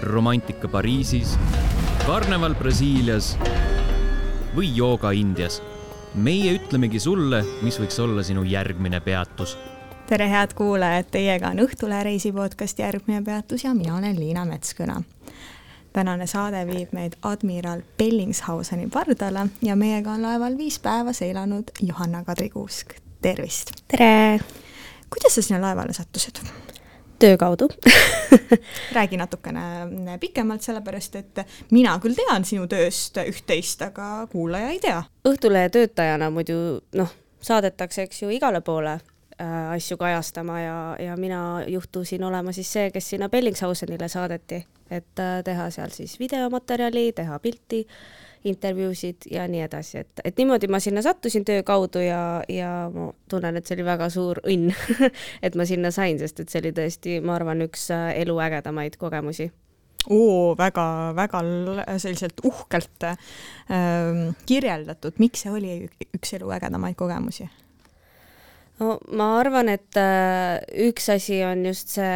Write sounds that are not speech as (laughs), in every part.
romantika Pariisis, karneval Brasiilias või jooga Indias. meie ütlemegi sulle, mis võiks olla sinu järgmine peatus. tere, head kuulajad, teiega on Õhtulehe reisi podcast Järgmine peatus ja mina olen Liina Metsküla. tänane saade viib meid admiral Bellingshauseni pardale ja meiega on laeval viis päeva seilanud Johanna Kadrikuusk. tervist! tere! kuidas sa sinna laevale sattusid? Töö kaudu (laughs) räägi natukene pikemalt, sellepärast et mina küll tean sinu tööst üht-teist, aga kuulaja ei tea. Õhtulehe töötajana muidu noh, saadetakse, eks ju, igale poole äh, asju kajastama ja, ja mina juhtusin olema siis see, kes sinna Bellingshausenile saadeti, et äh, teha seal siis videomaterjali, teha pilti äh, intervjuusid ja nii edasi, et, et niimoodi ma sinna sattusin töö kaudu ja, ja ma tunnen, et see oli väga suur õnn (laughs) et ma sinna sain, sest et see oli tõesti, ma arvan, üks äh, elu ägedamaid kogemusi oo, väga, väga selliselt uhkelt äh, kirjeldatud, miks see oli üks elu ägedamaid kogemusi? No ma arvan, et äh, üks asi on just see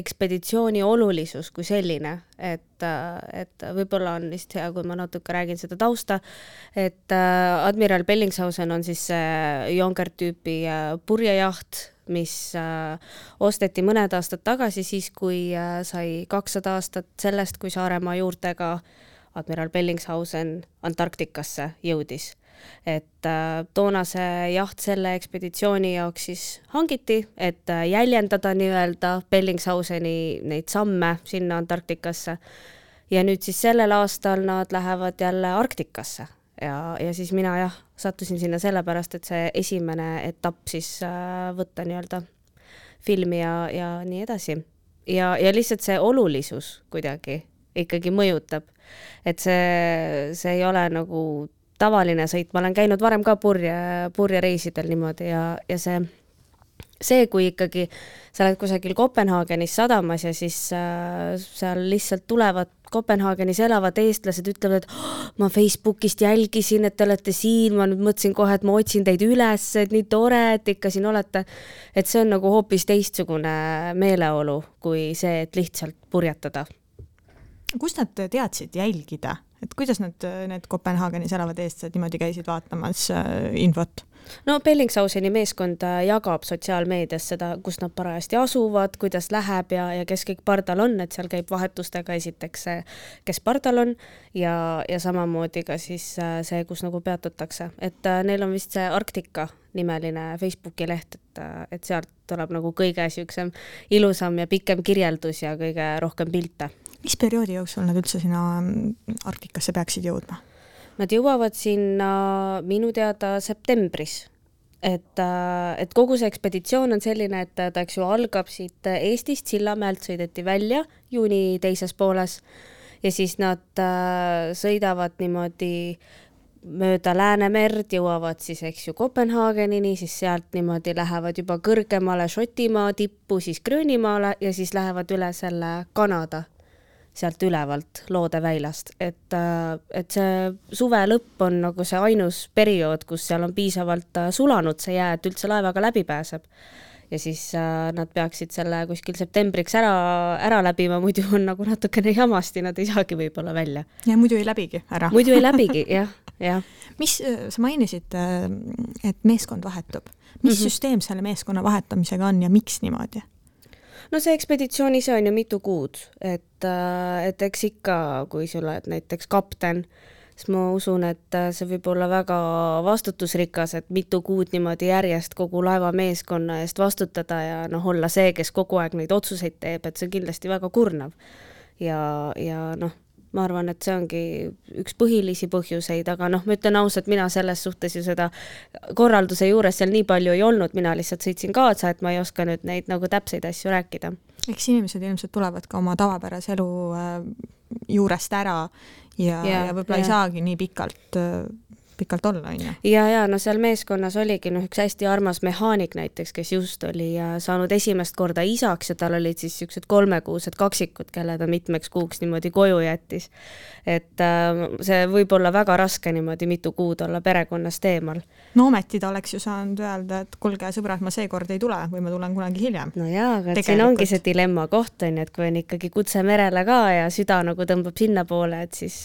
ekspeditsiooni olulisus kui selline, et, äh, et võib-olla on vist hea, kui ma natuke räägin seda tausta, et äh, admiral Bellingshausen on siis see Jonker tüüpi purjejaht, mis osteti mõned aastad tagasi, siis kui sai kakssada aastat sellest, kui Saaremaa juurtega admiral Bellingshausen Antarktikasse jõudis et äh, toona see jaht selle ekspeditsiooni jaoks siis hangiti, et äh, jäljendada nii-öelda Bellingshauseni neid samme sinna Antarktikasse. ja nüüd siis sellel aastal nad lähevad jälle Arktikasse ja, ja siis mina jah, sattusin sinna sellepärast, et see esimene etapp siis äh, võtta nii-öelda filmi ja, ja nii edasi. ja, ja lihtsalt see olulisus kuidagi ikkagi mõjutab. et see, see ei ole nagu tavaline sõit, ma olen käinud varem ka purje, purjereisidel niimoodi ja, ja see, see, kui ikkagi sa oled kusagil Kopenhaagenis sadamas ja siis äh, seal lihtsalt tulevad Kopenhaagenis elavad eestlased, ütlevad, et oh, ma Facebookist jälgisin, et te olete siin, ma nüüd mõtlesin kohe, et ma otsin teid üles, et nii tore, et ikka siin olete. et see on nagu hoopis teistsugune meeleolu kui see, et lihtsalt purjetada. kust nad teadsid jälgida et kuidas nad, need Kopenhaagenis elavad eestlased niimoodi käisid vaatamas äh, infot? no Bellingshauseni meeskond äh, jagab sotsiaalmeedias seda, kus nad parajasti asuvad, kuidas läheb ja, ja kes kõik pardal on, et seal käib vahetustega esiteks see, kes pardal on ja, ja samamoodi ka siis äh, see, kus nagu peatutakse, et neil on vist see Arktika nimeline Facebooki leht, et, et sealt tuleb nagu kõige niisugusem ilusam ja pikem kirjeldus ja kõige rohkem pilte mis perioodi jooksul nad üldse sinna mm, Arktikasse peaksid jõudma? Nad jõuavad sinna minu teada septembris. et, äh, et kogu see ekspeditsioon on selline, et ta, eks ju, algab siit Eestist, Sillamäelt sõideti välja juuni teises pooles ja siis nad äh, sõidavad niimoodi mööda Läänemerd, jõuavad siis, eks ju, Kopenhaagenini, siis sealt niimoodi lähevad juba kõrgemale Šotimaa tippu, siis Gröönimaale ja siis lähevad üle selle Kanada sealt ülevalt loodeväilast, et, äh, et see suve lõpp on nagu see ainus periood, kus seal on piisavalt äh, sulanud see jää, et üldse laevaga läbi pääseb. ja siis äh, nad peaksid selle kuskil septembriks ära, ära läbima, muidu on nagu natukene jamasti, nad ei saagi võib-olla välja. ja muidu ei läbigi ära. muidu ei läbigi, jah, jah. (laughs) mis, sa mainisid, et meeskond vahetub. mis mm -hmm. süsteem selle meeskonna vahetamisega on ja miks niimoodi? No see ekspeditsioon ise on ju mitu kuud, et, äh, et eks ikka, kui sa oled näiteks kapten, siis ma usun, et äh, see võib olla väga vastutusrikas, et mitu kuud niimoodi järjest kogu laevameeskonna eest vastutada ja noh, olla see, kes kogu aeg neid otsuseid teeb, et see on kindlasti väga kurnav. ja, ja noh ma arvan, et see ongi üks põhilisi põhjuseid, aga noh, ma ütlen ausalt, mina selles suhtes ju seda korralduse juures seal nii palju ei olnud, mina lihtsalt sõitsin kaasa, et ma ei oska nüüd neid nagu täpseid asju rääkida. eks inimesed ilmselt tulevad ka oma tavapärase elu äh, juurest ära ja, ja, ja võib-olla ei saagi nii pikalt äh, pikalt olla, on ju. ja, ja no seal meeskonnas oligi noh, üks hästi armas mehaanik näiteks, kes just oli saanud esimest korda isaks ja tal olid siis niisugused kolmekuused kaksikud, kelle ta mitmeks kuuks niimoodi koju jättis. et äh, see võib olla väga raske niimoodi mitu kuud olla perekonnast eemal. no ometi ta oleks ju saanud öelda, et kuulge, sõbrad, ma seekord ei tule või ma tulen kunagi hiljem. no jaa, aga et siin ongi see dilemma koht, on ju, et kui on ikkagi kutse merele ka ja süda nagu tõmbab sinnapoole, et siis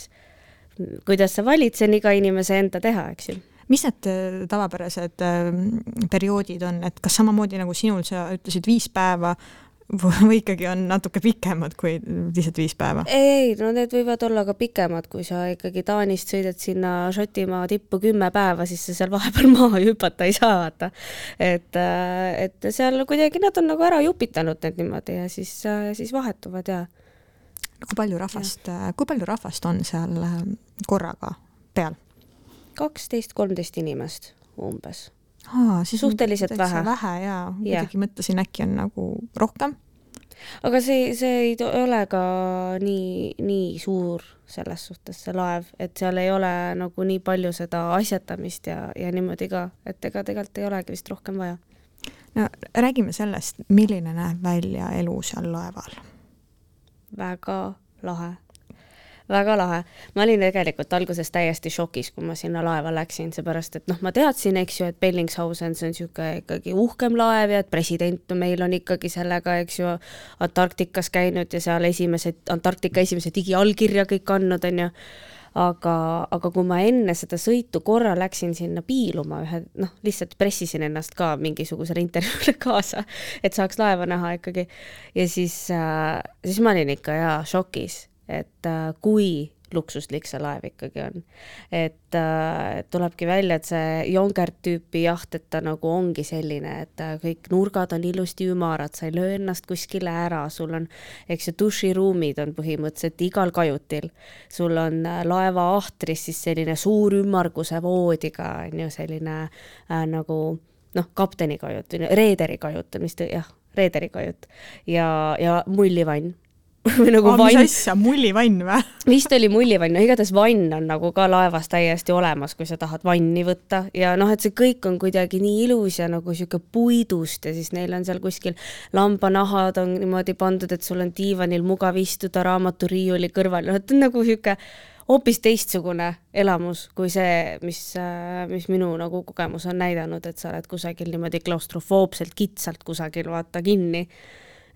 kuidas sa valid, see on iga inimese enda teha, eks ju mis need äh, tavapärased äh, perioodid on, et kas samamoodi nagu sinul, sa ütlesid viis päeva või ikkagi on natuke pikemad kui lihtsalt viis päeva? ei, no need võivad olla ka pikemad, kui sa ikkagi Taanist sõidad sinna Šotimaa tippu kümme päeva, siis sa seal vahepeal (laughs) maha hüpata ei saa, vaata. et, äh, et seal kuidagi nad on nagu ära jupitanud need niimoodi ja siis, siis vahetuvad ja kui palju rahvast, kui palju rahvast on seal korraga peal? kaksteist, kolmteist inimest umbes. siis suhteliselt vähe. vähe jaa, muidugi mõtlesin, äkki on nagu rohkem. aga see, see ei ole ka nii, nii suur selles suhtes, see laev, et seal ei ole nagu nii palju seda asjatamist ja, ja niimoodi ka, et ega tegelikult ei olegi vist rohkem vaja. no räägime sellest, milline näeb välja elu seal laeval väga lahe väga lahe. ma olin tegelikult alguses täiesti šokis, kui ma sinna laeva läksin, seepärast et noh, ma teadsin, eks ju, et Bellingshausen, see on niisugune ikkagi uhkem laev ja et president meil on ikkagi sellega, eks ju, Antarktikas käinud ja seal esimesed, Antarktika esimese digiallkirja kõik andnud, on ju aga, aga kui ma enne seda sõitu korra läksin sinna piiluma ühe, noh, lihtsalt pressisin ennast ka mingisugusele intervjuule (laughs) kaasa, et saaks laeva näha ikkagi. ja siis äh,, siis ma olin ikka jaa šokis, et äh, kui luksuslik see laev ikkagi on. et äh, tulebki välja, et see Jonkert tüüpi jaht, et ta nagu ongi selline, et äh, kõik nurgad on ilusti ümarad, sa ei löö ennast kuskile ära, sul on, eks ju, duširuumid on põhimõtteliselt igal kajutil. sul on äh, laeva ahtris siis selline suur ümmarguse voodiga, on ju, selline äh, nagu noh, kapteni kajut reederi kajut, mis ta, jah, reederi kajut ja, ja mullivann (laughs) või nagu oh, vann. mis asja, mullivann või? (laughs) vist oli mullivann, no igatahes vann on nagu ka laevas täiesti olemas, kui sa tahad vanni võtta ja noh, et see kõik on kuidagi nii ilus ja nagu sihuke puidust ja siis neil on seal kuskil lambanahad on niimoodi pandud, et sul on diivanil mugav istuda raamaturiiuli kõrval, noh, et on nagu sihuke hoopis teistsugune elamus kui see, mis, mis minu nagu kogemus on näidanud, et sa oled kusagil niimoodi klaustrofoobselt kitsalt kusagil vaata kinni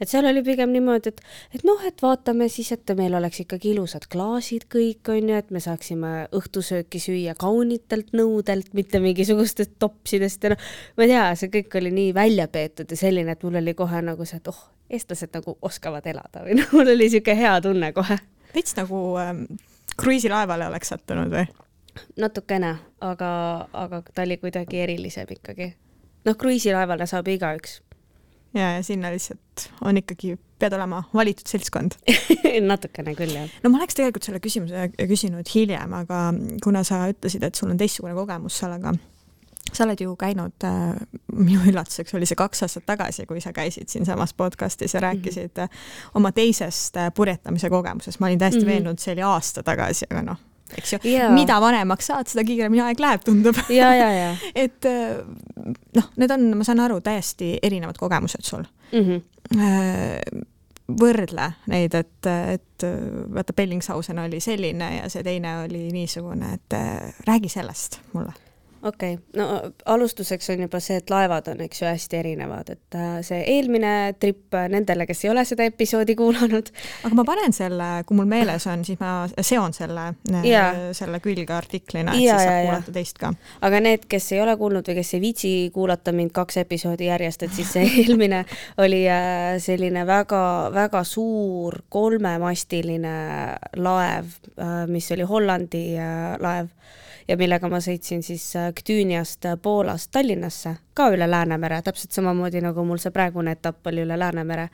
et seal oli pigem niimoodi, et, et noh, et vaatame siis, et meil oleks ikkagi ilusad klaasid kõik, on ju, et me saaksime õhtusööki süüa kaunitelt nõudelt, mitte mingisugustest topsidest ja noh, ma ei tea, see kõik oli nii välja peetud ja selline, et mul oli kohe nagu see, et oh, eestlased nagu oskavad elada või (laughs) noh, mul oli niisugune hea tunne kohe. veits nagu ähm, kruiisilaevale oleks sattunud või? natukene, aga, aga ta oli kuidagi erilisem ikkagi. noh, kruiisilaevale saab igaüks ja, ja sinna lihtsalt on ikkagi, pead olema valitud seltskond (laughs) natukene küll, jah. no ma oleks tegelikult selle küsimuse küsinud hiljem, aga kuna sa ütlesid, et sul on teistsugune kogemus sellega, sa oled ju käinud äh,, minu üllatuseks oli see kaks aastat tagasi, kui sa käisid siinsamas podcast'is ja rääkisid mm -hmm. oma teisest äh, purjetamise kogemusest, ma olin täiesti mm -hmm. veendunud, see oli aasta tagasi, aga noh, eks ju yeah., mida vanemaks saad, seda kiiremini aeg läheb, tundub. ja, ja, ja. (laughs) et äh, noh, need on, ma saan aru, täiesti erinevad kogemused sul mm. -hmm. võrdle neid, et, et vaata, Bellingshausen oli selline ja see teine oli niisugune, et äh, räägi sellest mulle okei okay., no alustuseks on juba see, et laevad on, eks ju, hästi erinevad, et äh, see eelmine trip äh, nendele, kes ei ole seda episoodi kuulanud. (laughs) aga ma panen selle, kui mul meeles on, siis ma seon selle, äh, selle külge artiklina, et ja, siis saab kuulata teist ka. aga need, kes ei ole kuulnud või kes ei viitsi kuulata mind kaks episoodi järjest, et siis see (laughs) eelmine oli selline väga-väga suur kolmemastiline laev, mis oli Hollandi laev ja millega ma sõitsin siis äh, Gdyniast äh, Poolast Tallinnasse, ka üle Läänemere, täpselt samamoodi nagu mul see praegune etapp oli üle Läänemere.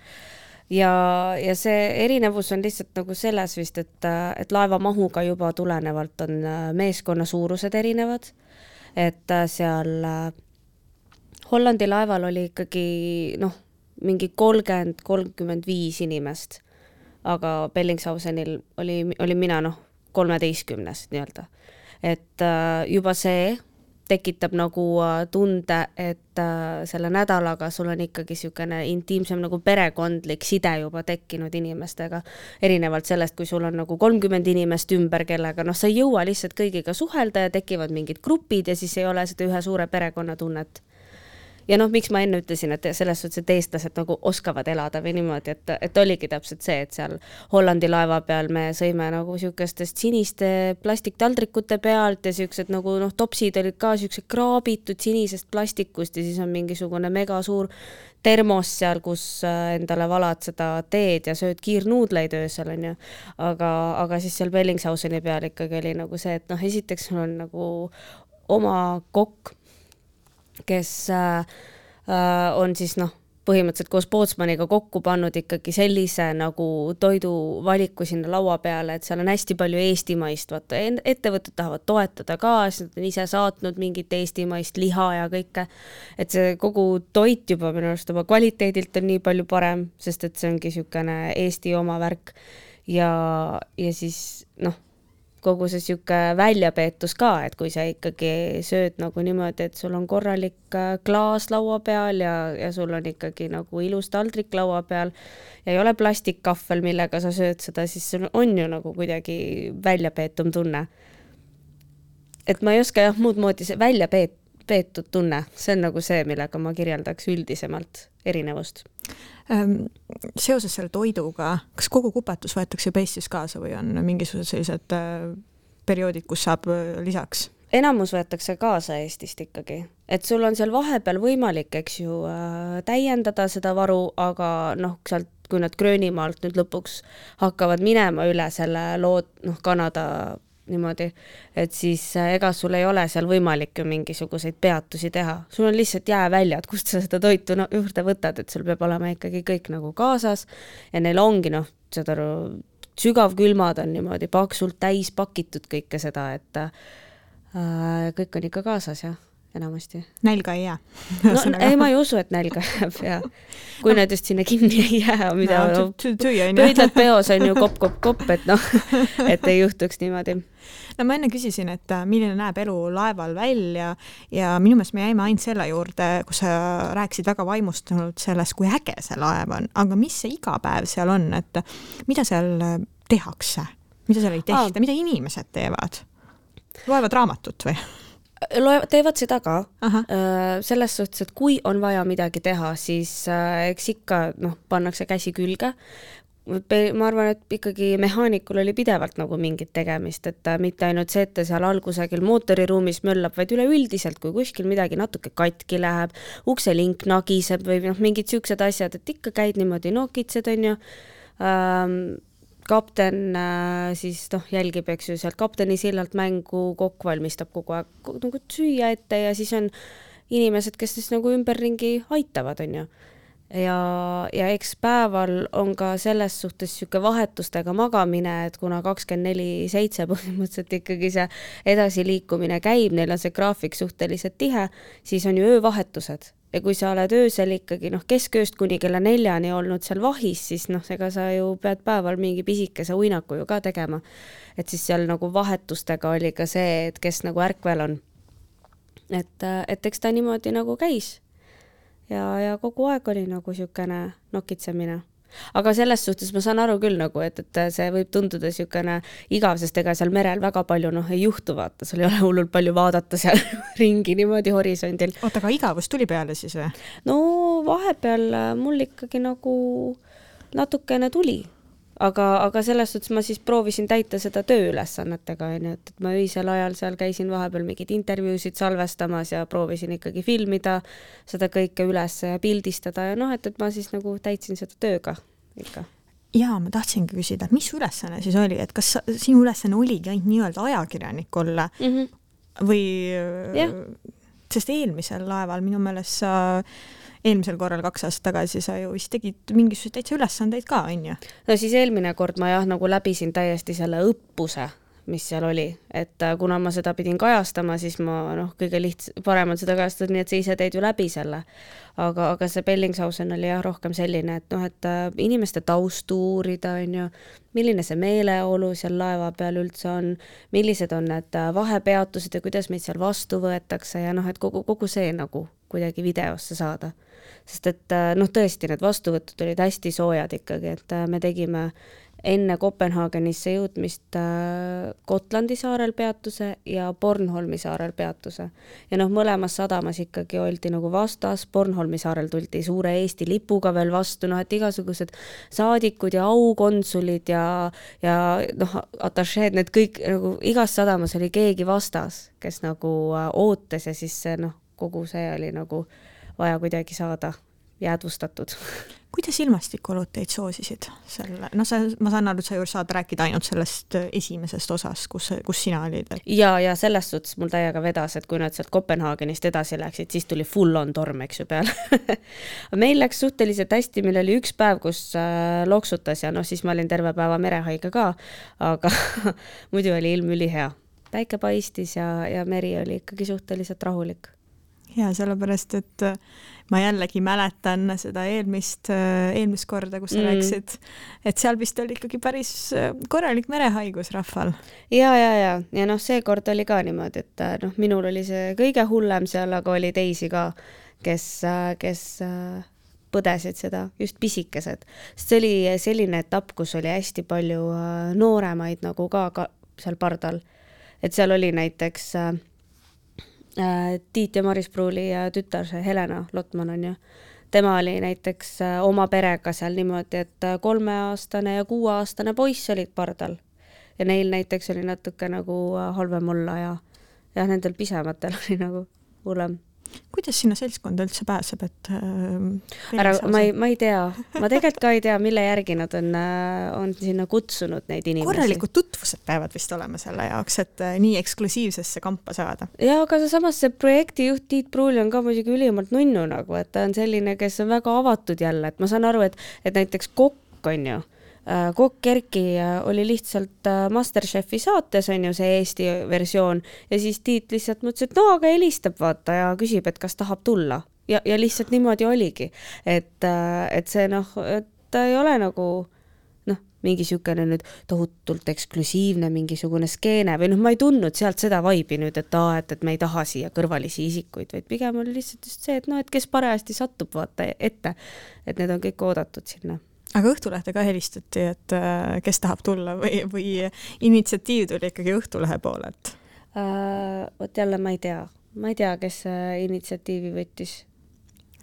Ja, ja see erinevus on lihtsalt nagu selles vist, et, äh, et laeva mahuga juba tulenevalt on meeskonna suurused erinevad, et seal Hollandi laeval oli ikkagi noh, mingi kolmkümmend, kolmkümmend viis inimest, aga Bellingshausenil oli, olin mina noh, kolmeteistkümnes nii-öelda et äh, juba see tekitab nagu äh, tunde, et äh, selle nädalaga sul on ikkagi niisugune intiimsem nagu perekondlik side juba tekkinud inimestega. erinevalt sellest, kui sul on nagu kolmkümmend inimest ümber, kellega noh, sa ei jõua lihtsalt kõigiga suhelda ja tekivad mingid grupid ja siis ei ole seda ühe suure perekonna tunnet ja noh, miks ma enne ütlesin, et selles suhtes, et eestlased nagu oskavad elada või niimoodi, et, et oligi täpselt see, et seal Hollandi laeva peal me sõime nagu niisugustest siniste plastiktaldrikute pealt ja siuksed nagu noh, topsid olid ka siuksed kraabitud sinisest plastikust ja siis on mingisugune megasuur termos seal, kus äh, endale valad seda teed ja sööd kiirnuudleid öösel, onju. aga, aga siis seal Bellingshauseni peal ikkagi oli nagu see, et noh, esiteks sul on nagu oma kokk kes äh, äh, on siis noh, põhimõtteliselt koos Pootsmaniga kokku pannud ikkagi sellise nagu toiduvaliku sinna laua peale, et seal on hästi palju eestimaist, vaata ettevõtted tahavad toetada ka, siis nad on ise saatnud mingit eestimaist liha ja kõike. et see kogu toit juba minu arust oma kvaliteedilt on nii palju parem, sest et see ongi niisugune Eesti oma värk. ja, ja siis noh kogu see niisugune väljapeetus ka, et kui sa ikkagi sööd nagu niimoodi, et sul on korralik äh, klaas laua peal ja, ja sul on ikkagi nagu ilus taldrik laua peal ja ei ole plastikkahvel, millega sa sööd seda, siis sul on ju nagu kuidagi väljapeetum tunne. et ma ei oska jah, muud moodi välja peet-, peetud tunne, see on nagu see, millega ma kirjeldaks üldisemalt erinevust. Ehm, seoses selle toiduga, kas kogu kupatus võetakse juba Eestis kaasa või on mingisugused sellised äh, perioodid, kus saab äh, lisaks? enamus võetakse kaasa Eestist ikkagi, et sul on seal vahepeal võimalik, eks ju äh,, täiendada seda varu, aga noh, sealt, kui nad Gröönimaalt nüüd lõpuks hakkavad minema üle selle loo, noh, Kanada niimoodi, et siis äh, ega sul ei ole seal võimalik ju mingisuguseid peatusi teha, sul on lihtsalt jääväljad, kust sa seda toitu no, juurde võtad, et sul peab olema ikkagi kõik nagu kaasas. Ja neil ongi noh, saad aru, sügavkülmad on niimoodi paksult täis pakitud kõike seda, et äh, kõik on ikka kaasas, jah enamasti. nälga ei jää no (laughs) ei, ma ei usu, et nälga jääb ja kui no. nad just sinna kinni ei jää, mida no, pöidlad peos on ju (laughs) kopp-kopp-kopp, et noh, et ei juhtuks niimoodi. no ma enne küsisin, et äh, milline näeb elu laeval välja ja minu meelest me jäime ainult selle juurde, kus sa rääkisid väga vaimustunult sellest, kui äge see laev on, aga mis see igapäev seal on, et mida seal äh, tehakse, mida seal ei tehta, mida inimesed teevad? loevad raamatut või? Loe-, teevad seda ka. Äh, selles suhtes, et kui on vaja midagi teha, siis äh, eks ikka noh, pannakse käsi külge. ma arvan, et ikkagi mehaanikul oli pidevalt nagu mingit tegemist, et äh, mitte ainult see, et ta seal all kusagil mootoriruumis möllab, vaid üleüldiselt, kui kuskil midagi natuke katki läheb, ukselink nagiseb või noh, mingid siuksed asjad, et ikka käid niimoodi nokitsed, onju ähm, kapten äh, siis noh, jälgib, eks ju, sealt kapteni sillalt mängu, kokk valmistab kogu aeg nagu süüa ette ja siis on inimesed, kes siis nagu ümberringi aitavad, on ju. ja, ja eks päeval on ka selles suhtes niisugune vahetustega magamine, et kuna kakskümmend neli seitse (laughs) põhimõtteliselt ikkagi see edasiliikumine käib, neil on see graafik suhteliselt tihe, siis on ju öövahetused ja kui sa oled öösel ikkagi noh, keskööst kuni kella neljani olnud seal vahis, siis noh, ega sa ju pead päeval mingi pisikese uinaku ju ka tegema. et siis seal nagu vahetustega oli ka see, et kes nagu ärkvel on. et, et eks ta niimoodi nagu käis. ja, ja kogu aeg oli nagu niisugune nokitsemine aga selles suhtes ma saan aru küll nagu, et, et see võib tunduda niisugune igav, sest ega seal merel väga palju noh, ei juhtu, vaata, sul ei ole hullult palju vaadata seal (laughs) ringi niimoodi horisondil. oota, aga igavus tuli peale siis või? no vahepeal mul ikkagi nagu natukene tuli aga, aga selles suhtes ma siis proovisin täita seda tööülesannetega, onju, et, et ma öisel ajal seal käisin vahepeal mingeid intervjuusid salvestamas ja proovisin ikkagi filmida seda kõike üles ja pildistada ja noh, et, et ma siis nagu täitsin seda tööga ikka jaa, ma tahtsingi küsida, mis ülesanne siis oli, et kas sinu ülesanne oligi ainult nii-öelda ajakirjanik olla mm -hmm. või yeah. sest eelmisel laeval minu meelest sa eelmisel korral kaks aastat tagasi sa ju vist tegid mingisuguseid täitsa ülesandeid ka, on ju? no siis eelmine kord ma jah, nagu läbisin täiesti selle õppuse mis seal oli, et äh, kuna ma seda pidin kajastama, siis ma noh, kõige lihts-, parem on seda kajastada nii, et sa ise teed ju läbi selle. aga, aga see Bellingshausen oli jah, rohkem selline, et noh, et äh, inimeste taustu uurida, on ju, milline see meeleolu seal laeva peal üldse on, millised on need äh, vahepeatused ja kuidas meid seal vastu võetakse ja noh, et kogu, kogu see nagu kuidagi videosse saada. Sest et noh, tõesti, need vastuvõtud olid hästi soojad ikkagi, et me tegime enne Kopenhaagenisse jõudmist äh, Gotlandi saarel peatuse ja Bornholmi saarel peatuse. ja noh, mõlemas sadamas ikkagi oldi nagu vastas, Bornholmi saarel tuldi suure Eesti lipuga veel vastu, noh et igasugused saadikud ja aukonsulid ja, ja noh, atašeed, need kõik nagu igas sadamas oli keegi vastas, kes nagu äh, ootas ja siis noh, kogu see oli nagu vaja kuidagi saada jäädvustatud kuidas ilmastikuolud teid soosisid selle, noh, sa, ma saan aru, et sa ju saad rääkida ainult sellest esimesest osast, kus, kus sina olid et...? ja, ja selles suhtes mul täiega vedas, et kui nad sealt Kopenhaagenist edasi läksid, siis tuli full on torm, eks ju, peale (laughs) meil läks suhteliselt hästi, meil oli üks päev, kus äh, loksutas ja noh, siis ma olin terve päeva merehaige ka, aga (laughs) muidu oli ilm ülihea. päike paistis ja, ja meri oli ikkagi suhteliselt rahulik ja sellepärast, et äh, ma jällegi mäletan seda eelmist, äh, eelmist korda, kus sa mm. rääkisid, et seal vist oli ikkagi päris äh, korralik merehaigus rahval. ja, ja, ja, ja noh, seekord oli ka niimoodi, et noh, minul oli see kõige hullem seal, aga oli teisi ka, kes, kes põdesid seda, just pisikesed. sest see oli selline etapp, kus oli hästi palju nooremaid nagu ka, ka seal pardal. et seal oli näiteks äh, Äh, Tiit ja Maris Pruuli tütar, see Helena Lotman on ju, tema oli näiteks äh, oma perega seal niimoodi, et äh, kolmeaastane ja kuueaastane poiss olid pardal. Ja neil näiteks oli natuke nagu halvem olla ja jah, nendel pisematel (laughs) oli nagu hullem kuidas sinna seltskonda üldse pääseb, et äh, ära, ma ei, ma ei tea, ma tegelikult ka ei tea, mille järgi nad on äh,, on sinna kutsunud neid inimesi. korralikud tutvused peavad vist olema selle jaoks, et äh, nii eksklusiivsesse kampa saada. ja aga samas see projektijuht Tiit Pruuli on ka muidugi ülimalt nunnu nagu, et ta on selline, kes on väga avatud jälle, et ma saan aru, et, et näiteks kokk on ju kokk Erki äh, oli lihtsalt äh, Masterchefi saates, on ju, see Eesti versioon, ja siis Tiit lihtsalt mõtles, et no aga helistab vaata ja küsib, et kas tahab tulla. ja, ja lihtsalt niimoodi oligi. et, et see noh, et ta ei ole nagu noh, mingi niisugune nüüd tohutult eksklusiivne mingisugune skeene või noh, ma ei tundnud sealt seda vaibi nüüd, et aa, et, et me ei taha siia kõrvalisi isikuid, vaid pigem oli lihtsalt just see, et noh, et kes parajasti satub, vaata ette, et need on kõik oodatud sinna aga Õhtulehte ka helistati, et äh, kes tahab tulla või, või initsiatiiv tuli ikkagi Õhtulehe poolelt uh,? vot jälle ma ei tea, ma ei tea, kes initsiatiivi võttis.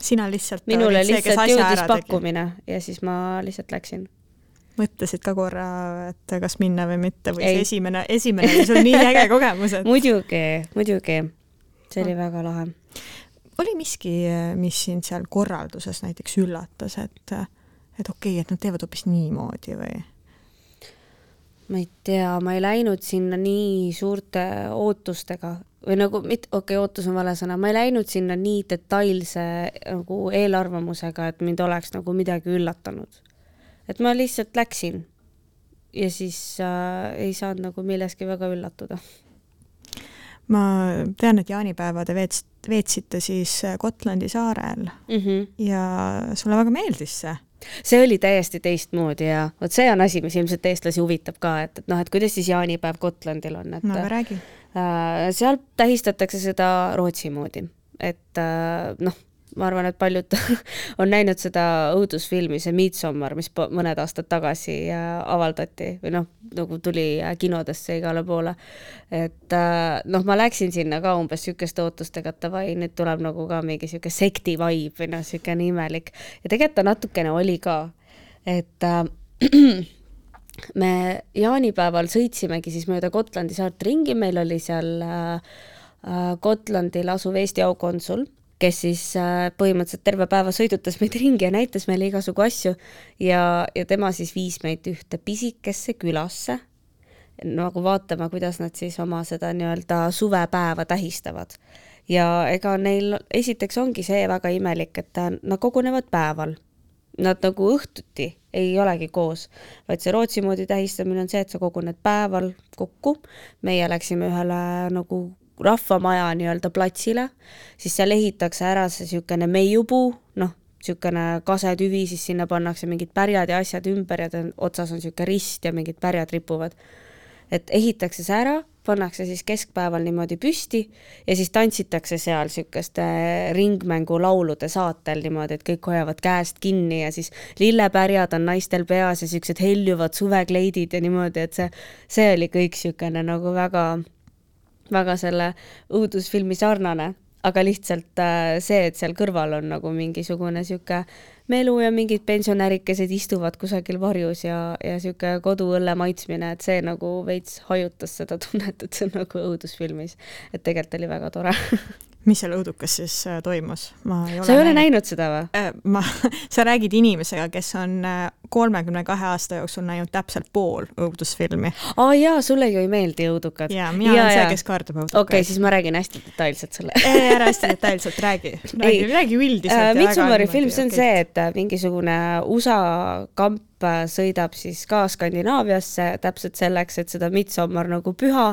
sina lihtsalt minule lihtsalt see, jõudis pakkumine ja siis ma lihtsalt läksin mõtlesid ka korra, et kas minna või mitte või ei. see esimene, esimene oli sul nii äge kogemus, et (laughs) muidugi, muidugi, see oli väga lahe. oli miski, mis sind seal korralduses näiteks üllatas, et et okei okay,, et nad teevad hoopis niimoodi või? ma ei tea, ma ei läinud sinna nii suurte ootustega või nagu, mitte, okei okay,, ootus on vale sõna, ma ei läinud sinna nii detailse nagu eelarvamusega, et mind oleks nagu midagi üllatanud. et ma lihtsalt läksin ja siis äh, ei saanud nagu milleski väga üllatuda. ma tean, et jaanipäeva te veets-, veetsite siis Gotlandi saarel mm -hmm. ja sulle väga meeldis see see oli täiesti teistmoodi ja vot see on asi, mis ilmselt eestlasi huvitab ka, et, et noh, et kuidas siis jaanipäev Gotlandil on, et no aga räägi äh,. seal tähistatakse seda Rootsi moodi, et äh, noh ma arvan, et paljud (laughs) on näinud seda õudusfilmi, see Midsommar, mis mõned aastad tagasi äh, avaldati või noh, nagu tuli äh, kinodesse igale poole. et äh, noh, ma läksin sinna ka umbes niisuguste ootustega, et davai, nüüd tuleb nagu ka mingi niisugune sekti vibe või noh, niisugune imelik ja tegelikult ta natukene oli ka, et äh, (clears throat) me jaanipäeval sõitsimegi siis mööda Gotlandi saart ringi, meil oli seal äh, Gotlandil asuv Eesti aukonsul kes siis äh, põhimõtteliselt terve päeva sõidutas meid ringi ja näitas meile igasugu asju ja, ja tema siis viis meid ühte pisikesse külasse, nagu vaatama, kuidas nad siis oma seda nii-öelda suvepäeva tähistavad. ja ega neil esiteks ongi see väga imelik, et nad kogunevad päeval. Nad nagu õhtuti ei olegi koos, vaid see Rootsi moodi tähistamine on see, et sa koguned päeval kokku, meie läksime ühele nagu rahvamaja nii-öelda platsile, siis seal ehitakse ära see niisugune meiupuu, noh, niisugune kasetüvi, siis sinna pannakse mingid pärjad ja asjad ümber ja ta otsas on niisugune rist ja mingid pärjad ripuvad. et ehitakse see ära pannakse siis keskpäeval niimoodi püsti ja siis tantsitakse seal niisuguste ringmängulaulude saatel niimoodi, et kõik hoiavad käest kinni ja siis lillepärjad on naistel peas ja niisugused heljuvad suvekleidid ja niimoodi, et see, see oli kõik niisugune nagu väga, väga selle õudusfilmi sarnane aga lihtsalt äh, see, et seal kõrval on nagu mingisugune niisugune melu ja mingid pensionärikesed istuvad kusagil varjus ja, ja niisugune koduõlle maitsmine, et see nagu veits hajutas seda (laughs) tunnet, et see on nagu õudusfilmis. et tegelikult oli väga tore (laughs) mis seal õudukas siis äh, toimus? ma ei ole sa ei ole näinud, näinud seda või äh,? ma, (laughs) sa räägid inimesega, kes on äh, kolmekümne kahe aasta jooksul näinud täpselt pool õudusfilmi. aa oh, jaa, sulle ju ei meeldi õudukad. jaa, mina ja, olen see, kes kardab õudukaid. okei okay,, siis ma räägin hästi detailselt sulle ära hästi detailselt räägi, räägi, räägi üldiselt äh,. Midsommari film, see on see, et mingisugune USA kamp sõidab siis ka Skandinaaviasse täpselt selleks, et seda Midsommar nagu püha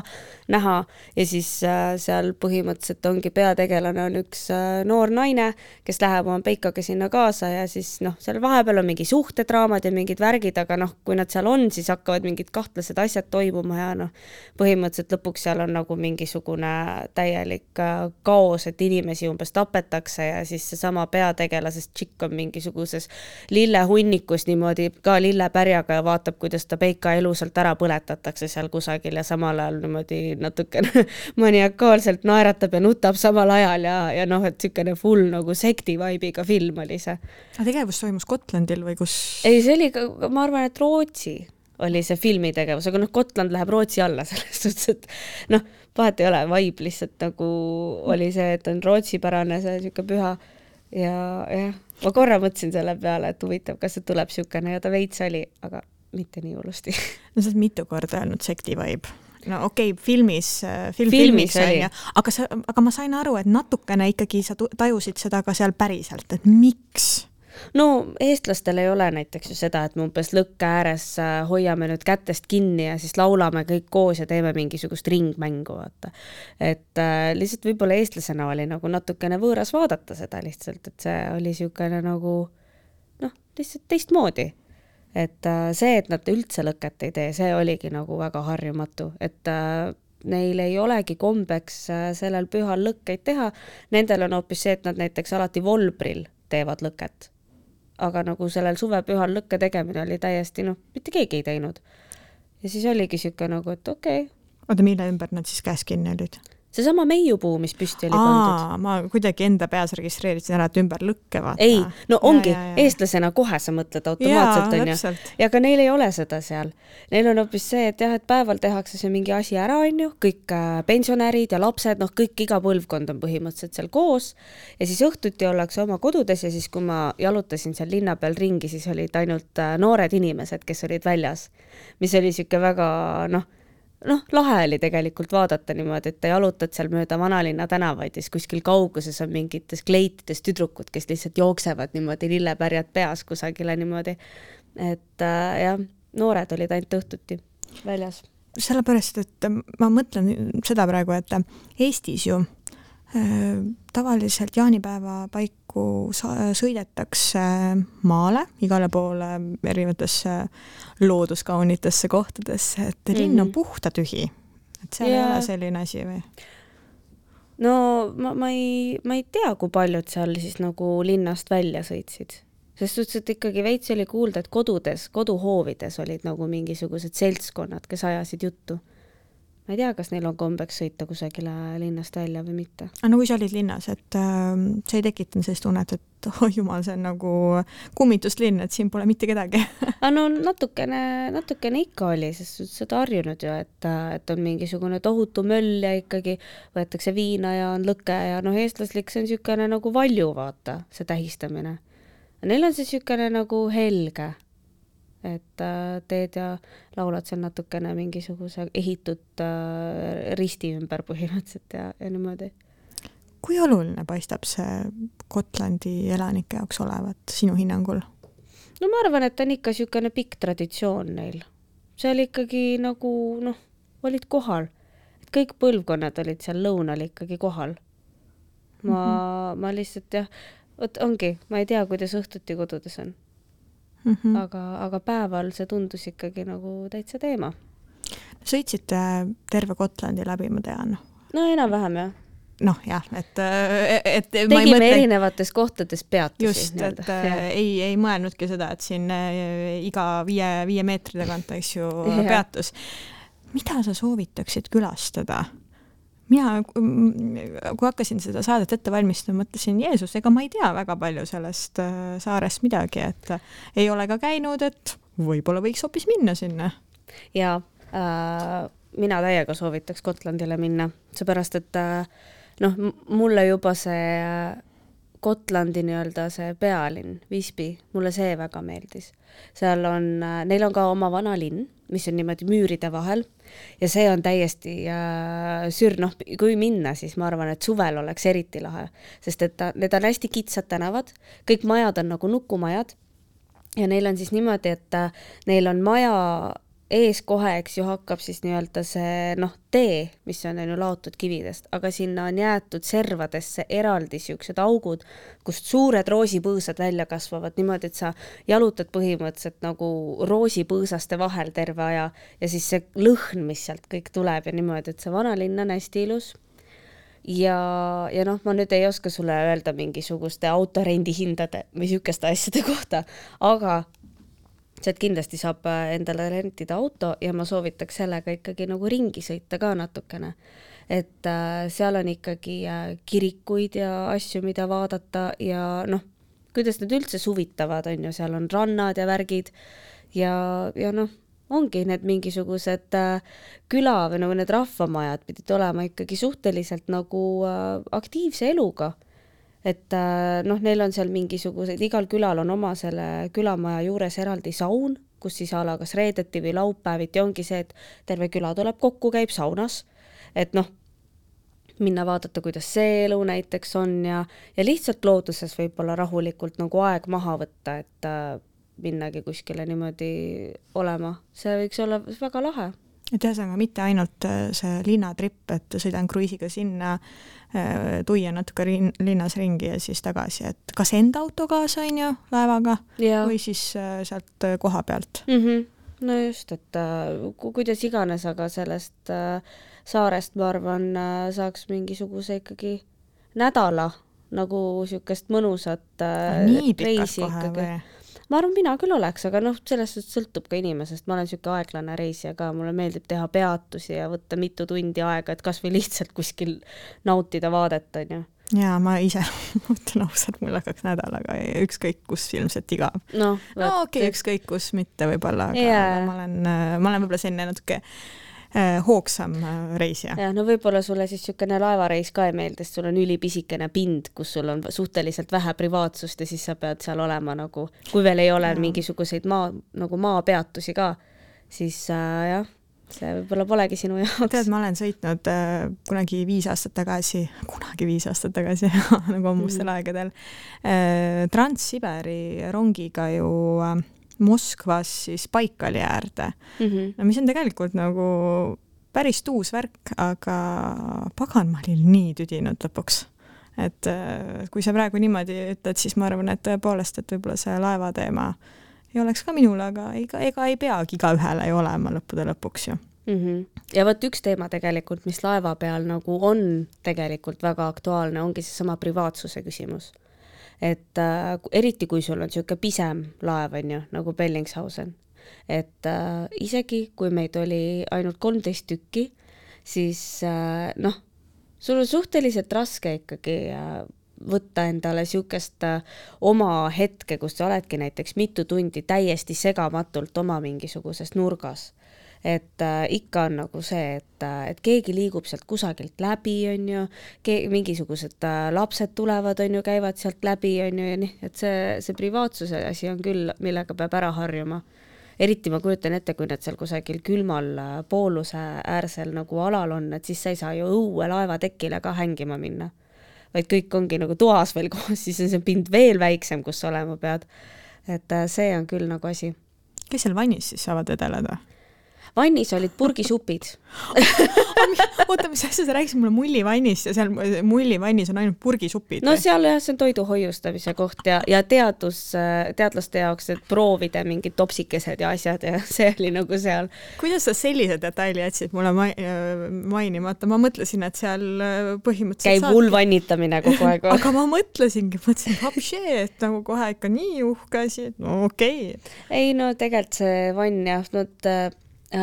näha. Ja siis äh, seal põhimõtteliselt ongi peategelane on üks äh, noor naine, kes läheb oma peikaga sinna kaasa ja siis noh, seal vahepeal on mingi suhtedraamad ja mingid värgid, aga noh, kui nad seal on, siis hakkavad mingid kahtlased asjad toimuma ja noh, põhimõtteliselt lõpuks seal on nagu mingisugune täielik äh, kaos, et inimesi umbes tapetakse ja siis seesama peategelasest tšikk on mingisuguses lillehunnikus niimoodi ka lillepärjaga ja vaatab, kuidas ta peika elusalt ära põletatakse seal kusagil ja samal ajal niimoodi natukene (laughs) maniakaalselt naeratab ja nutab samal ajal ja, ja noh, et niisugune full nagu sekti vibe'iga film oli see. aga tegevus toimus Gotlandil või kus? ei, see oli ma arvan, et Rootsi oli see filmitegevus, aga noh, Gotland läheb Rootsi alla (laughs) selles suhtes, et noh, vahet ei ole, vibe lihtsalt nagu oli see, et on Rootsi-pärane see niisugune püha ja jah ma korra mõtlesin selle peale, et huvitav, kas see tuleb niisugune ja ta veits oli, aga mitte nii hullusti. (laughs) no sa oled mitu korda öelnud sekti vibe. no okei okay,, filmis, äh, film filmis, filmis on ju, aga sa, aga ma sain aru, et natukene ikkagi sa tajusid seda ka seal päriselt, et miks no eestlastel ei ole näiteks ju seda, et me umbes lõkke ääres äh, hoiame nüüd kätest kinni ja siis laulame kõik koos ja teeme mingisugust ringmängu, vaata. et äh, lihtsalt võib-olla eestlasena oli nagu natukene võõras vaadata seda lihtsalt, et see oli niisugune nagu noh, lihtsalt teistmoodi. et äh, see, et nad üldse lõket ei tee, see oligi nagu väga harjumatu, et äh, neil ei olegi kombeks äh, sellel pühal lõkkeid teha, nendel on hoopis see, et nad näiteks alati volbril teevad lõket aga nagu sellel suvepühal lõkke tegemine oli täiesti noh, mitte keegi ei teinud. ja siis oligi niisugune nagu, et okei okay.. oota, mille ümber nad siis käes kinni olid? Seesama meiupuu, mis püsti oli pandud. ma kuidagi enda peas registreerisin ära, et ümber lõkke vaata. ei, no ongi, eestlasena kohe sa mõtled automaatselt, onju. ja ka neil ei ole seda seal. Neil on hoopis see, et jah, et päeval tehakse see mingi asi ära, onju, kõik äh, pensionärid ja lapsed, noh, kõik, iga põlvkond on põhimõtteliselt seal koos ja siis õhtuti ollakse oma kodudes ja siis, kui ma jalutasin seal linna peal ringi, siis olid ainult äh, noored inimesed, kes olid väljas, mis oli niisugune väga noh noh, lahe oli tegelikult vaadata niimoodi, et jalutad seal mööda vanalinna tänavaid ja siis kuskil kauguses on mingites kleitides tüdrukud, kes lihtsalt jooksevad niimoodi lillepärjad peas kusagile niimoodi. et äh, jah, noored olid ainult õhtuti väljas. sellepärast, et ma mõtlen seda praegu, et Eestis ju tavaliselt jaanipäeva paiku sõidetakse maale igale poole erinevatesse looduskaunitesse kohtadesse, et mm -hmm. linn on mhm. puhta tühi. et seal ja... ei ole selline asi või? no ma, ma ei, ma ei tea, kui paljud seal siis nagu linnast välja sõitsid. selles suhtes, et ikkagi veits oli kuulda, et kodudes, koduhoovides olid nagu mingisugused seltskonnad, kes ajasid juttu ma ei tea, kas neil on kombeks sõita kusagile linnast välja või mitte. aga no kui sa olid linnas, et äh, see ei tekitanud sellist tunnet, et oh jumal, see on nagu kummituslinn, et siin pole mitte kedagi (laughs) aga no natukene, natukene ikka oli, sest sa oled harjunud ju, et, et on mingisugune tohutu möll ja ikkagi võetakse viina ja on lõke ja noh, eestlaslik, see on niisugune nagu valju, vaata, see tähistamine. Neil on see niisugune nagu helge et äh, teed ja laulad seal natukene mingisuguse ehitud äh, risti ümber põhimõtteliselt ja, ja niimoodi. kui oluline paistab see Gotlandi elanike jaoks olevat sinu hinnangul? no ma arvan, et on ikka niisugune pikk traditsioon neil. seal ikkagi nagu noh, olid kohal, et kõik põlvkonnad olid seal lõunal ikkagi kohal. ma mm, -hmm. ma lihtsalt jah, vot ongi, ma ei tea, kuidas õhtuti kodudes on mm. -hmm. aga, aga päeval see tundus ikkagi nagu täitsa teema. sõitsite terve Gotlandi läbi, ma tean. no enam-vähem jah noh, jah, et, et tegime mõtle... erinevates kohtades peatusi. just, et ja. ei, ei mõelnudki seda, et siin äh, iga viie, viie meetri tagant, eks ju, (laughs) peatus. mida sa soovitaksid külastada? Mina, kui hakkasin seda saadet ette valmistama, mõtlesin, Jeesus, ega ma ei tea väga palju sellest äh, saarest midagi, et ei ole ka käinud, et võib-olla võiks hoopis minna sinna. ja äh, mina täiega soovitaks Gotlandile minna, seepärast et äh, noh, mulle juba see Gotlandi nii-öelda see pealinn, Visby, mulle see väga meeldis. seal on, neil on ka oma vana linn, mis on niimoodi müüride vahel. Ja see on täiesti äh, sür-, noh, kui minna, siis ma arvan, et suvel oleks eriti lahe, sest et ta, need on hästi kitsad tänavad, kõik majad on nagu nukumajad. Ja neil on siis niimoodi, et äh, neil on maja ees kohe, eks ju, hakkab siis nii-öelda see noh, tee, mis on, on ju laotud kividest, aga sinna on jäetud servadesse eraldi niisugused augud, kust suured roosipõõsad välja kasvavad niimoodi, et sa jalutad põhimõtteliselt nagu roosipõõsaste vahel terve aja ja siis see lõhn, mis sealt kõik tuleb ja niimoodi, et see vanalinn on hästi ilus. Ja, ja noh, ma nüüd ei oska sulle öelda mingisuguste autorendi hindade või niisuguste asjade kohta, aga sealt kindlasti saab äh, endale rentida auto ja ma soovitaks sellega ikkagi nagu ringi sõita ka natukene. et äh, seal on ikkagi äh, kirikuid ja asju, mida vaadata ja noh, kuidas nad üldse suvitavad, on ju, seal on rannad ja värgid ja, ja noh, ongi need mingisugused küla või nagu need rahvamajad pidid olema ikkagi suhteliselt nagu aktiivse eluga et äh, noh, neil on seal mingisugused, igal külal on oma selle külamaja juures eraldi saun, kus siis a la kas reedeti või laupäeviti ongi see, et terve küla tuleb kokku, käib saunas, et noh, minna vaadata, kuidas see elu näiteks on ja, ja lihtsalt looduses võib-olla rahulikult nagu aeg maha võtta, et äh, minnagi kuskile niimoodi olema, see võiks olla väga lahe et ühesõnaga mitte ainult äh, see linnatripp, et sõidan kruiisiga sinna, äh, tuia natuke rin-, linnas ringi ja siis tagasi, et kas enda auto kaasa, on ju, laevaga või siis äh, sealt koha pealt mm. -hmm. no just, et ku-, kuidas iganes, aga sellest saarest, ma arvan, saaks mingisuguse ikkagi nädala nagu niisugust mõnusat reisi ikkagi või? Ma arvan, mina küll oleks, aga noh, sellest sõltub ka inimesest, ma olen niisugune aeglane reisija ka, mulle meeldib teha peatusi ja võtta mitu tundi aega, et kas või lihtsalt kuskil nautida vaadet, on ju jaa, ma ise (laughs) ütlen ausalt, mul hakkaks nädalaga ükskõik kus ilmselt igav. no, no okei okay,, ükskõik kus mitte võib-olla, aga yeah. ma olen, ma olen võib-olla selline natuke Äh, hoogsam äh, reisija. jah, no võib-olla sulle siis niisugune laevareis ka ei meeldi, sest sul on ülipisikene pind, kus sul on suhteliselt vähe privaatsust ja siis sa pead seal olema nagu, kui veel ei ole ja. mingisuguseid maa, nagu maapeatusi ka, siis äh, jah, see võib-olla polegi sinu jaoks. tead, ma olen sõitnud äh, kunagi viis aastat tagasi, kunagi viis aastat tagasi (laughs) nagu ammustel mm aegadel äh,, Trans-Siberi rongiga ju äh, Moskvas siis Baikali äärde mm. -hmm. no mis on tegelikult nagu päris tuus värk, aga pagan, ma olin nii tüdinud lõpuks. et äh, kui sa praegu niimoodi ütled, siis ma arvan, et tõepoolest, et võib-olla see laevateema ei oleks ka minule, aga ega, ega ei peagi igaühele ju olema lõppude lõpuks ju mm. -hmm. ja vot üks teema tegelikult, mis laeva peal nagu on tegelikult väga aktuaalne, ongi seesama privaatsuse küsimus et äh, eriti, kui sul on niisugune pisem laev, on ju, nagu Bellingshausen, et äh, isegi kui meid oli ainult kolmteist tükki, siis äh, noh, sul on suhteliselt raske ikkagi äh, võtta endale niisugust äh, oma hetke, kus sa oledki näiteks mitu tundi täiesti segamatult oma mingisuguses nurgas et äh, ikka on nagu see, et, äh, et keegi liigub sealt kusagilt läbi, on ju, mingisugused äh, lapsed tulevad, on ju, käivad sealt läbi, on ju, ja nii, et see, see privaatsuse asi on küll, millega peab ära harjuma. eriti ma kujutan ette, kui nad seal kusagil külmal äh, pooluse äärsel nagu alal on, et siis sa ei saa ju õue laevatekile ka hängima minna. vaid kõik ongi nagu toas veel (laughs) koos, siis on see pind veel väiksem, kus sa olema pead et äh, see on küll nagu asi. kes seal vannis siis saavad vedeleda? Vannis olid purgisupid (laughs) oota, mis asja, sa rääkisid mulle mullivannist ja seal mullivannis on ainult purgisupid? no seal jah, see on toidu hoiustamise koht ja, ja teadus, teadlaste jaoks, et proovida mingid topsikesed ja asjad ja (laughs) see oli nagu seal. kuidas sa sellise detaili jätsid mulle ma mainimata, ma mõtlesin, et seal äh, põhimõtteliselt käib hull vannitamine kogu aeg (laughs) aga ma mõtlesingi, mõtlesin, et nagu kohe ikka nii uhke asi, et no okei okay.. ei no tegelikult see vann jah, no Äh,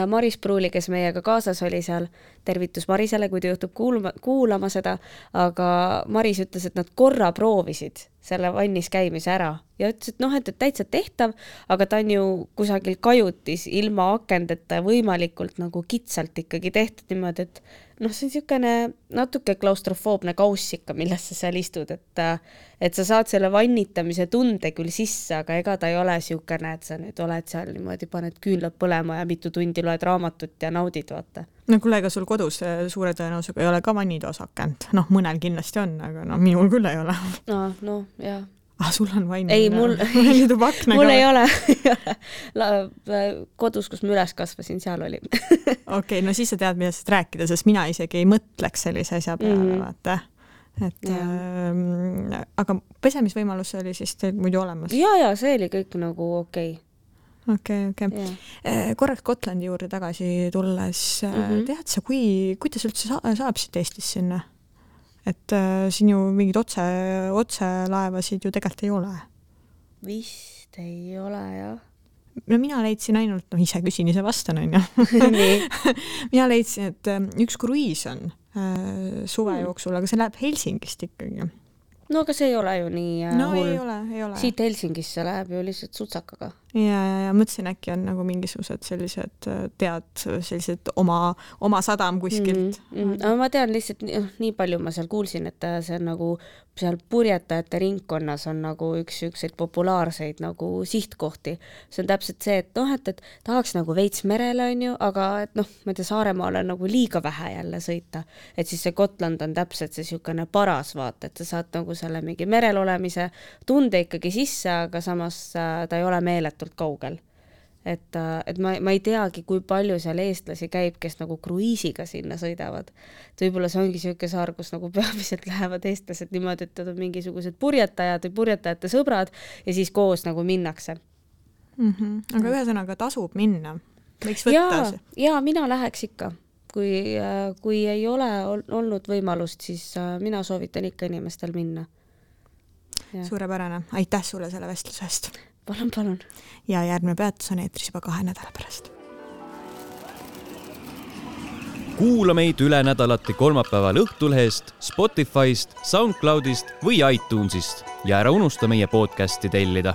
Maris Pruuli, kes meiega kaasas oli seal, tervitus Marisele, kui ta juhtub kuulma, kuulama seda, aga Maris ütles, et nad korra proovisid selle vannis käimise ära ja ütles, et noh, et, et täitsa tehtav, aga ta on ju kusagil kajutis ilma akendeta võimalikult nagu kitsalt ikkagi tehtud niimoodi, et noh, see on niisugune natuke klaustrofoobne kauss ikka, milles sa seal istud, et et sa saad selle vannitamise tunde küll sisse, aga ega ta ei ole niisugune, et sa nüüd oled seal niimoodi, paned küünlad põlema ja mitu tundi loed raamatut ja naudid, vaata. no kuule, ega sul kodus eh, suure tõenäosusega ei ole ka vannitoas akent, noh, mõnel kindlasti on, aga noh, minul küll ei ole. aa, noh, jah ah, sul on vainn? ei, mul, (laughs) mul ei ole (laughs) kodus, kus ma üles kasvasin, seal oli (laughs) okei okay,, no siis sa tead, millest rääkida, sest mina isegi ei mõtleks sellise asja peale mm, -hmm. vaata et äh, aga pesemisvõimalus oli siis teil muidu olemas? ja, ja see oli kõik nagu okei okay okei, okei. Äh, korraks Gotlandi juurde tagasi tulles mm, -hmm. tead sa, kui, kuidas üldse sa, saab siit Eestist sinna? Et äh, siin ju mingeid otse, otselaevasid ju tegelikult ei ole. vist ei ole jah. no mina leidsin ainult, noh ise küsin, ise vastan onju (laughs) (laughs) mina leidsin, et äh, üks kruiis on äh, suve hmm. jooksul, aga see läheb Helsingist ikkagi no aga see ei ole ju nii äh, no hull. ei ole, ei ole. siit Helsingisse läheb ju lihtsalt sutsakaga. Ja, ja, ja mõtlesin, äkki on nagu mingisugused sellised äh, tead, sellised oma, oma sadam kuskilt mm. -hmm. aga ma tean lihtsalt, noh, nii palju ma seal kuulsin, et äh, see on nagu seal purjetajate ringkonnas on nagu üks siukseid populaarseid nagu sihtkohti. see on täpselt see, et noh, et, et tahaks nagu veits merele, onju, aga et noh, ma ei tea, Saaremaale on nagu liiga vähe jälle sõita. et siis see Gotland on täpselt see siukene paras, vaata, et sa saad nagu selle mingi merel olemise tunde ikkagi sisse, aga samas äh, ta ei ole meeletult kaugel et, äh, et ma, ma ei teagi, kui palju seal eestlasi käib, kes nagu kruiisiga sinna sõidavad. et võib-olla see ongi niisugune saar, kus nagu peamiselt lähevad eestlased niimoodi, et nad on mingisugused purjetajad või purjetajate sõbrad ja siis koos nagu minnakse mm. -hmm. aga ühesõnaga tasub minna, võiks võtta. ja, ja mina läheks ikka kui, äh, kui ei ole olnud võimalust, siis äh, mina soovitan ikka inimestel minna. suurepärane, aitäh sulle selle vestluse eest! Palun, palun. ja järgmine peatus on eetris juba kahe nädala pärast. kuula meid üle nädalati kolmapäeval Õhtulehest, Spotify'st, SoundCloud'ist või iTunes'ist ja ära unusta meie podcast'i tellida